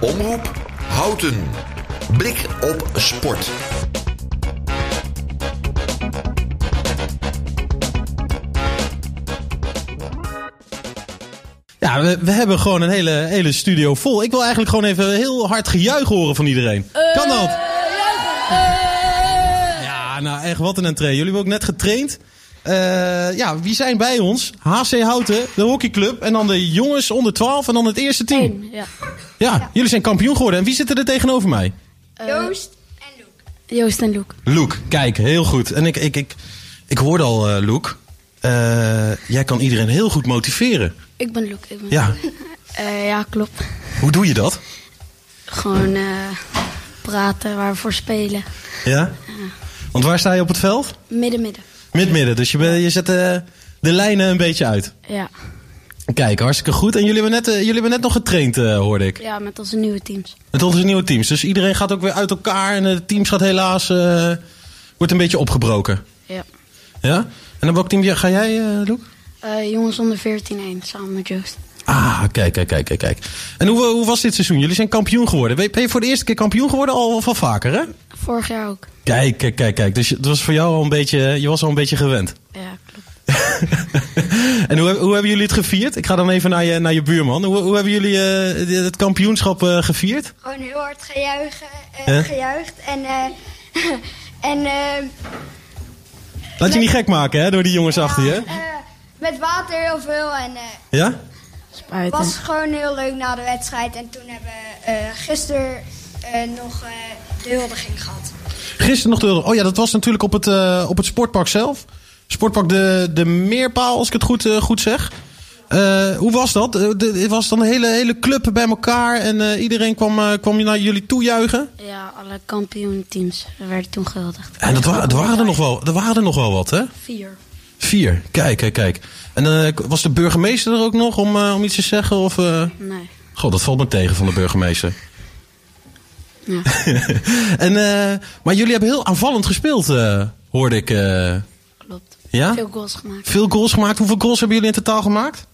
Omroep Houten. Blik op sport. Ja, we, we hebben gewoon een hele, hele studio vol. Ik wil eigenlijk gewoon even heel hard gejuich horen van iedereen. kan dat? Ja, nou echt, wat een entree. Jullie hebben ook net getraind. Eh, ja, wie zijn bij ons? HC Houten, de hockeyclub. En dan de jongens onder 12 en dan het eerste team. Eén, ja. Ja, jullie zijn kampioen geworden. En wie zit er tegenover mij? Joost en Luc. Joost en Loek. Loek, kijk, heel goed. En ik, ik, ik, ik hoorde al, eh Loek. eh, jij kan iedereen heel goed motiveren. Ik ben Loek. Ik ben Ja, Eh, ja, klopt. hoe doe je dat? Gewoon eh, praten waar we voor spelen. Ja? Want waar sta je op het veld? Midden, midden. Mid-midden, dus je, ben- je zet eh, de lijnen een beetje uit. Ja. Kijk, hartstikke goed. En jullie hebben net, eh, jullie hebben net nog getraind, eh, hoorde ik. ja, met onze nieuwe teams. Met onze nieuwe teams. Dus iedereen gaat ook weer uit elkaar. En het teams gaat helaas... eh, wordt een beetje opgebroken. Ja. Ja? En dan welk team ga jij, Loek? Jongens onder 14-1, samen met Joost. Ah, kijk, kijk, kijk, kijk, kijk. En hoe, hoe was dit seizoen? Jullie zijn kampioen geworden. Ben je- voor de eerste keer kampioen geworden? Al of al vaker, hè? Vorig jaar ook. Kijk, kijk, kijk, kijk. Dus het was voor jou al een beetje... Je was al een beetje gewend. Ja, klopt. En hoe, hoe hebben jullie het gevierd? Ik ga dan even naar je, naar je buurman. Hoe, hoe hebben jullie eh, het kampioenschap eh, gevierd? Gewoon heel hard gejuichen, eh, gejuicht. En, eh en eh, Laat je niet gek maken, hè, door die jongens achter je. eh, met water heel veel. En eh, Ja? het was gewoon heel leuk na de wedstrijd. En toen hebben we eh, gisteren eh, nog eh, de huldiging gehad. Gisteren nog de... Oh ja, dat was natuurlijk op het, eh, op het sportpark zelf. Sportpark de, de Meerpaal, als ik het goed, eh, goed zeg. Eh, hoe was dat? Eh, Het was dan een hele, hele club bij elkaar en iedereen kwam, eh, kwam naar jullie toejuichen. Ja, alle kampioenteams werden toen gehuldigd. En dat wa waren er, nog wel, er waren er nog wel wat, hè? Vier. Vier. Kijk, kijk, kijk. En was de burgemeester er ook nog om, om iets te zeggen? Of? Nee. God, dat valt me tegen van de burgemeester. Ja. en, maar jullie hebben heel aanvallend gespeeld, hoorde ik. Eh. Ja? Veel goals gemaakt. Veel goals gemaakt. Hoeveel goals hebben jullie in totaal gemaakt?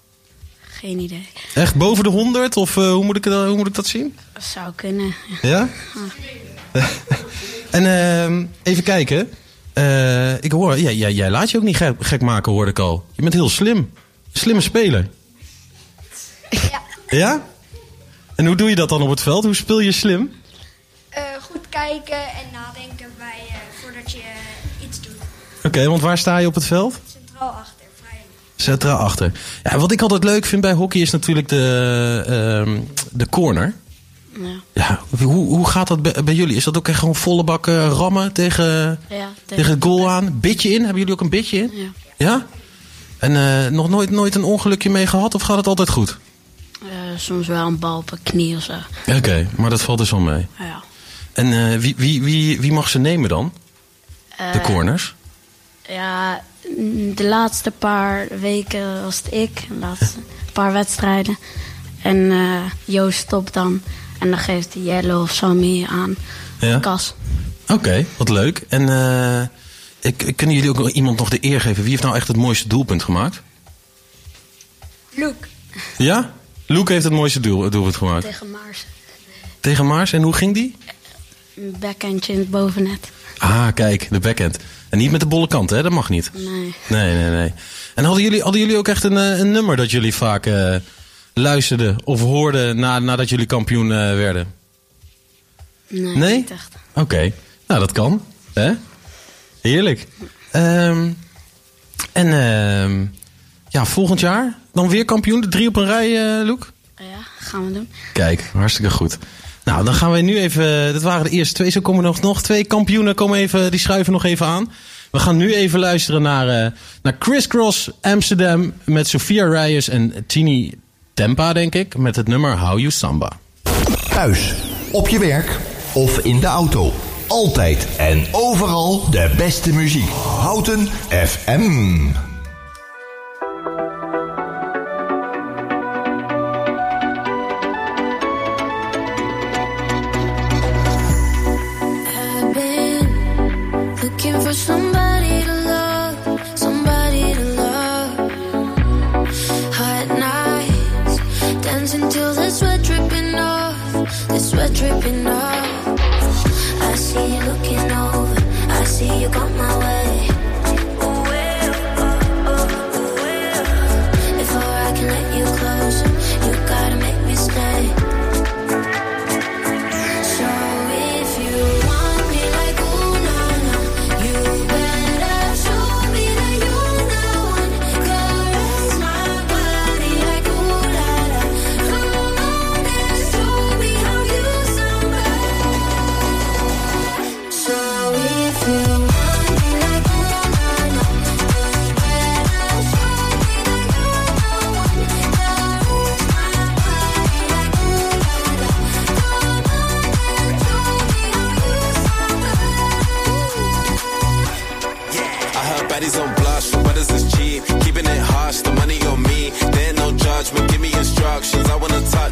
Geen idee. Echt boven de 100? Of eh, hoe, moet ik, het- hoe moet ik dat zien? Dat zou kunnen. Ja? en ehm, even kijken. Eh, ik hoor, jij, jij laat je ook niet gek, gek maken, hoorde ik al. Je bent heel slim. Slimme speler. Ja. Ja? En hoe doe je dat dan op het veld? Hoe speel je slim? Eh, goed kijken en nadenken bij, eh, voordat je eh. Oké, want waar sta je op het veld? Centraal achter, vrij. Centraal achter. Ja, wat ik altijd leuk vind bij hockey is natuurlijk de, ehm, de corner. Ja. Ja, hoe, hoe gaat dat bij, bij jullie? Is dat ook echt gewoon volle bak eh, rammen tegen, Ja, tegen het goal aan? Bitje in? Hebben jullie ook een bitje in? Ja. Ja? En eh, nog nooit, nooit een ongelukje mee gehad of gaat het altijd goed? Eh, soms wel een bal op een knie of zo. Oké, maar dat valt dus wel mee. Ja. En eh, wie, wie, wie, wie mag ze nemen dan? De corners? Ja, de laatste paar weken was het ik. De laatste paar wedstrijden. En eh, Joost stopt dan. En dan geeft hij Jelle of Sammy aan. Ja? Kas. Oké, wat leuk. En eh, ik, kunnen jullie ook iemand nog de eer geven? Wie heeft nou echt het mooiste doelpunt gemaakt? Luc. Ja? Luke heeft het mooiste doel, doelpunt gemaakt. Tegen Maars. Tegen Maars. En hoe ging die? Een backhandje in het bovennet. Ah, kijk, de backhand. En niet met de bolle kant, hè? Dat mag niet. Nee. Nee, nee, nee. En hadden jullie, hadden jullie ook echt een, eh, een nummer dat jullie vaak eh, luisterden of hoorden na, nadat jullie kampioen eh, werden? Nee, Nee? niet echt. Oké, nou dat kan. Hè? Heerlijk. Ehm, en ehm, ja, volgend jaar dan weer kampioen. De drie op een rij, eh Loek? Ja, gaan we doen. Kijk, hartstikke goed. Nou, dan gaan we nu even. Dat waren de eerste twee. Zo komen nog, nog twee kampioenen. Komen even, die schuiven nog even aan. We gaan nu even luisteren naar, eh naar Criss Cross Amsterdam. Met Sophia Reyes en Tini Tempa, denk ik. Met het nummer How You Samba. Thuis, op je werk of in de auto. Altijd en overal de beste muziek. Houten FM. Till the sweat dripping off. the sweat dripping off. I see you looking over, I see you got my way.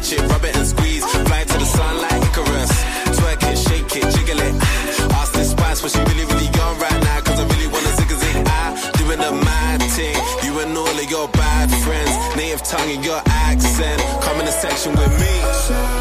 Touch it, rub it and squeeze. Fly to the sun like Icarus. Twerk it, shake it, jiggle it. Ask this spice, but she really, really young right now. Cause I really wanna zig a zig. I doing the mad thing. You and all of your bad friends. Native tongue and your accent. Come in the section with me.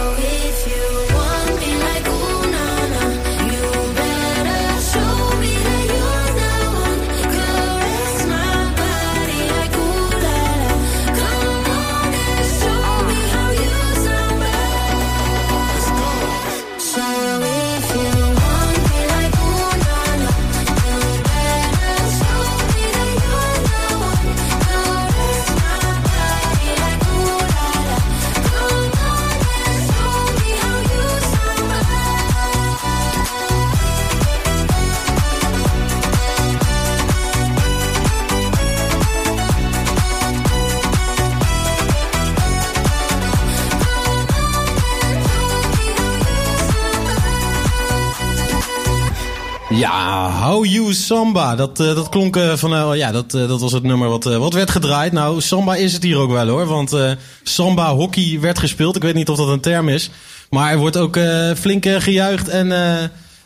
Ja, How You Samba. Dat, eh, dat klonk eh, van... eh, ja, dat, dat was het nummer wat, wat werd gedraaid. Nou, Samba is het hier ook wel hoor. Want Samba hockey werd gespeeld. Ik weet niet of dat een term is. Maar er wordt ook flink gejuicht en,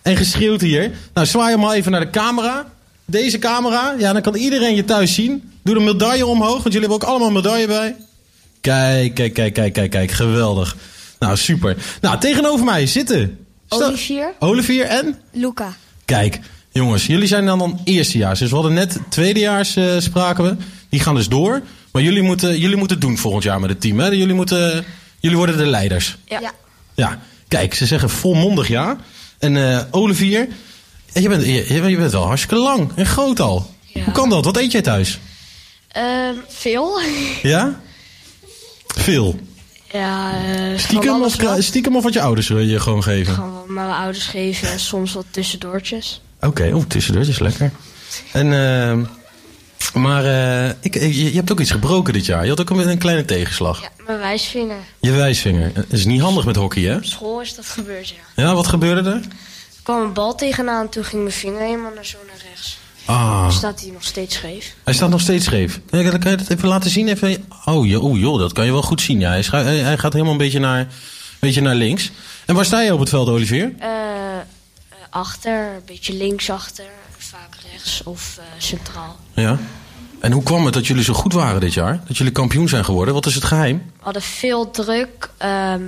en geschreeuwd hier. Nou, zwaai hem maar even naar de camera. Deze camera. Ja, dan kan iedereen je thuis zien. Doe de medaille omhoog, want jullie hebben ook allemaal een medaille bij. Kijk, kijk, kijk, kijk, kijk, kijk. Geweldig. Nou, super. Nou, tegenover mij zitten... Olivier. Olivier en... Luca. Kijk, jongens, jullie zijn dan dan eerstejaars. Dus we hadden net tweedejaars eh, spraken we. Die gaan dus door. Maar jullie moeten, jullie moeten het doen volgend jaar met het team. Hè? Jullie, moeten, jullie worden de leiders. Ja. Ja, kijk, ze zeggen volmondig ja. En eh, Olivier, eh, je bent, je, je bent wel hartstikke lang en groot al. Ja. Hoe kan dat? Wat eet jij thuis? Ehm, veel. Ja? Veel. Ja, eh, Stiekem of, wel. stiekem of wat je ouders je gewoon geven? Gewoon wat mijn ouders geven en soms wat tussendoortjes. Oké, oh, tussendoortjes, lekker. En, ehm, maar eh, ik, je, je hebt ook iets gebroken dit jaar. Je had ook een, een kleine tegenslag. Ja, mijn wijsvinger. Je wijsvinger. Dat is niet handig met hockey, hè? Op school is dat gebeurd, ja. Ja, wat gebeurde er? Er kwam een bal tegenaan en toen ging mijn vinger helemaal naar zo naar rechts. Ah, staat hij nog steeds scheef. hij staat nog steeds scheef. Kan je dat even laten zien. Even. Oh, joh, oh, joh, dat kan je wel goed zien. Ja. Hij, schu- hij- gaat helemaal een beetje naar, een beetje naar links. En waar sta je op het veld, Olivier? Eh, achter, een beetje linksachter, vaak rechts of eh, centraal. Ja. En hoe kwam het dat jullie zo goed waren dit jaar? Dat jullie kampioen zijn geworden? Wat is het geheim? We hadden veel druk. ehm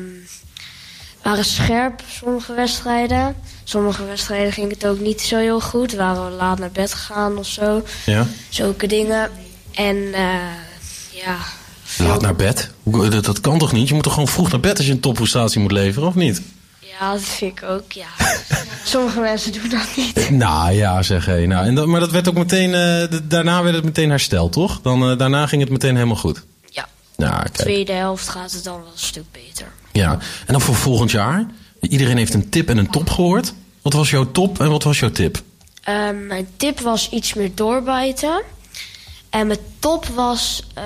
waren scherp sommige wedstrijden. Sommige wedstrijden ging het ook niet zo heel goed. Waren we laat naar bed gegaan of zo. Ja. Zulke dingen. En eh, ja. Laat naar bed? Dat, dat kan toch niet? Je moet toch gewoon vroeg naar bed als je een topprestatie moet leveren, of niet? Ja, dat vind ik ook, ja. Sommige mensen doen dat niet. Nou ja, zeg hé. Nou, en dat, maar dat werd ook meteen, eh, de- daarna werd het meteen hersteld, toch? Dan, eh, daarna ging het meteen helemaal goed. Ja, de kijk. tweede helft gaat het dan wel een stuk beter. Ja. En dan voor volgend jaar? Iedereen heeft een tip en een top gehoord. Wat was jouw top en wat was jouw tip? Ehm, mijn tip was iets meer doorbijten. En mijn top was eh,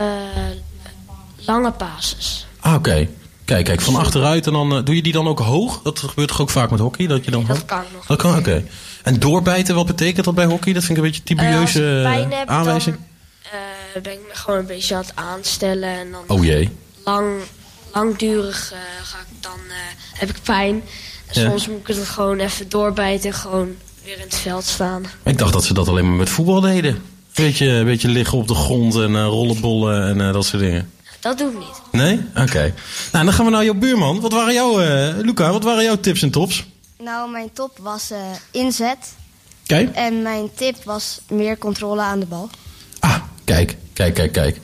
lange pases. Ah, oké. Kijk, kijk, van achteruit en dan eh, doe je die dan ook hoog? Dat gebeurt toch ook vaak met hockey? Dat je dan dat hoog- kan nog. Dat kan, oké. En doorbijten, wat betekent dat bij hockey? Dat vind ik een beetje Eh, als typieuze ik pijn heb, aanwijzing. dan eh, ben ik me gewoon een beetje aan het aanstellen. En dan Oh jee. lang, langdurig eh, ga ik dan, eh, heb ik pijn. En Ja. soms moet ik het gewoon even doorbijten en gewoon weer in het veld staan. Ik dacht dat ze dat alleen maar met voetbal deden. Beetje, beetje liggen op de grond en eh, rollenbollen en eh, dat soort dingen. Dat doe ik niet. Nee? Oké. Nou, dan gaan we naar jouw buurman. Wat waren jouw, eh Luca, wat waren jouw tips en tops? Nou, mijn top was eh, inzet. Kijk. En mijn tip was meer controle aan de bal. Ah, kijk, kijk, kijk, kijk.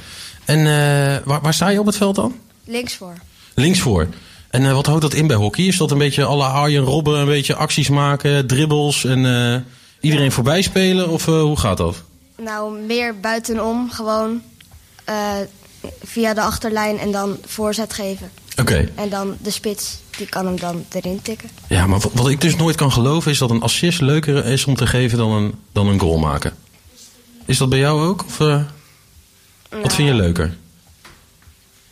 En eh, waar, waar sta je op het veld dan? Links voor. Links voor. En eh, wat houdt dat in bij hockey? Is dat een beetje alle Arjen Robben, een beetje acties maken, dribbles en eh, iedereen voorbij spelen? Of eh, hoe gaat dat? Nou, meer buitenom. Gewoon via de achterlijn en dan voorzet geven. Oké. En dan de spits, die kan hem dan erin tikken. Ja, maar wat, ik dus nooit kan geloven is dat een assist leuker is om te geven dan een, dan een goal maken. Is dat bij jou ook? Of, wat vind je leuker?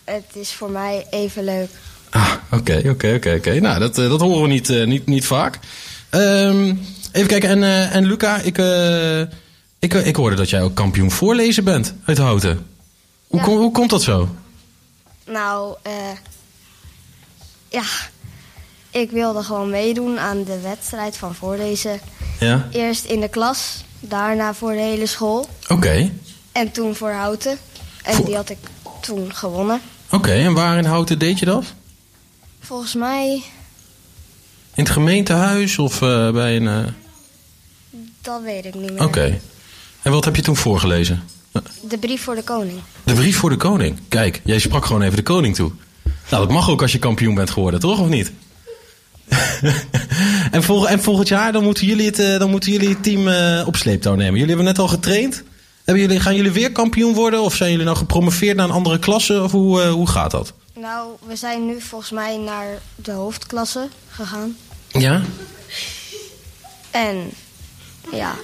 Het is voor mij even leuk. Ah, oké, oké, oké, oké. Nou, dat, eh, dat horen we niet, eh, niet, niet vaak. Ehm, even kijken, en, eh, en Luca, ik, ik, ik hoorde dat jij ook kampioen voorlezen bent uit Houten. Hoe, Ja. kom- hoe komt dat zo? Nou, eh ja, ik wilde gewoon meedoen aan de wedstrijd van voorlezen. Ja? Eerst in de klas, daarna voor de hele school. Oké, En toen voor Houten. En die had ik toen gewonnen. Oké. En waar in Houten deed je dat? Volgens mij, In het gemeentehuis of eh, bij een... eh, dat weet ik niet meer. Oké. En wat heb je toen voorgelezen? De brief voor de koning. De brief voor de koning. Kijk, jij sprak gewoon even de koning toe. Nou, dat mag ook als je kampioen bent geworden, toch? Of niet? en, volg, en volgend jaar dan moeten jullie het, eh, dan moeten jullie het team op sleeptouw nemen. Jullie hebben net al getraind. Hebben jullie, gaan jullie weer kampioen worden? Of zijn jullie nou gepromoveerd naar een andere klasse? Of hoe, eh, hoe gaat dat? Nou, we zijn nu volgens mij naar de hoofdklasse gegaan. Ja? En ja,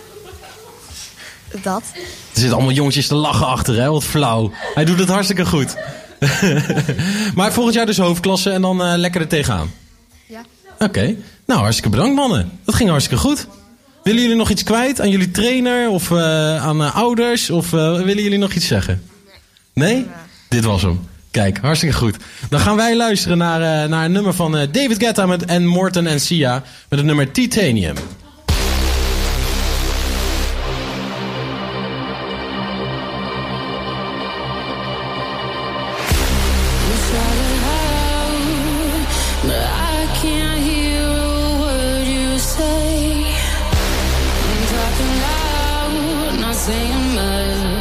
dat. Er zitten allemaal jongetjes te lachen achter, hè? Wat flauw. Hij doet het hartstikke goed. maar volgend jaar dus hoofdklasse en dan eh, lekker er tegenaan. Ja. Oké. Nou, hartstikke bedankt mannen. Dat ging hartstikke goed. Willen jullie nog iets kwijt aan jullie trainer of eh, aan eh, ouders? Of eh, willen jullie nog iets zeggen? Nee? Dit was hem. Kijk, hartstikke goed. Dan gaan wij luisteren naar, naar een nummer van David Guetta met, en Morten en Sia met het nummer Titanium. Saying much.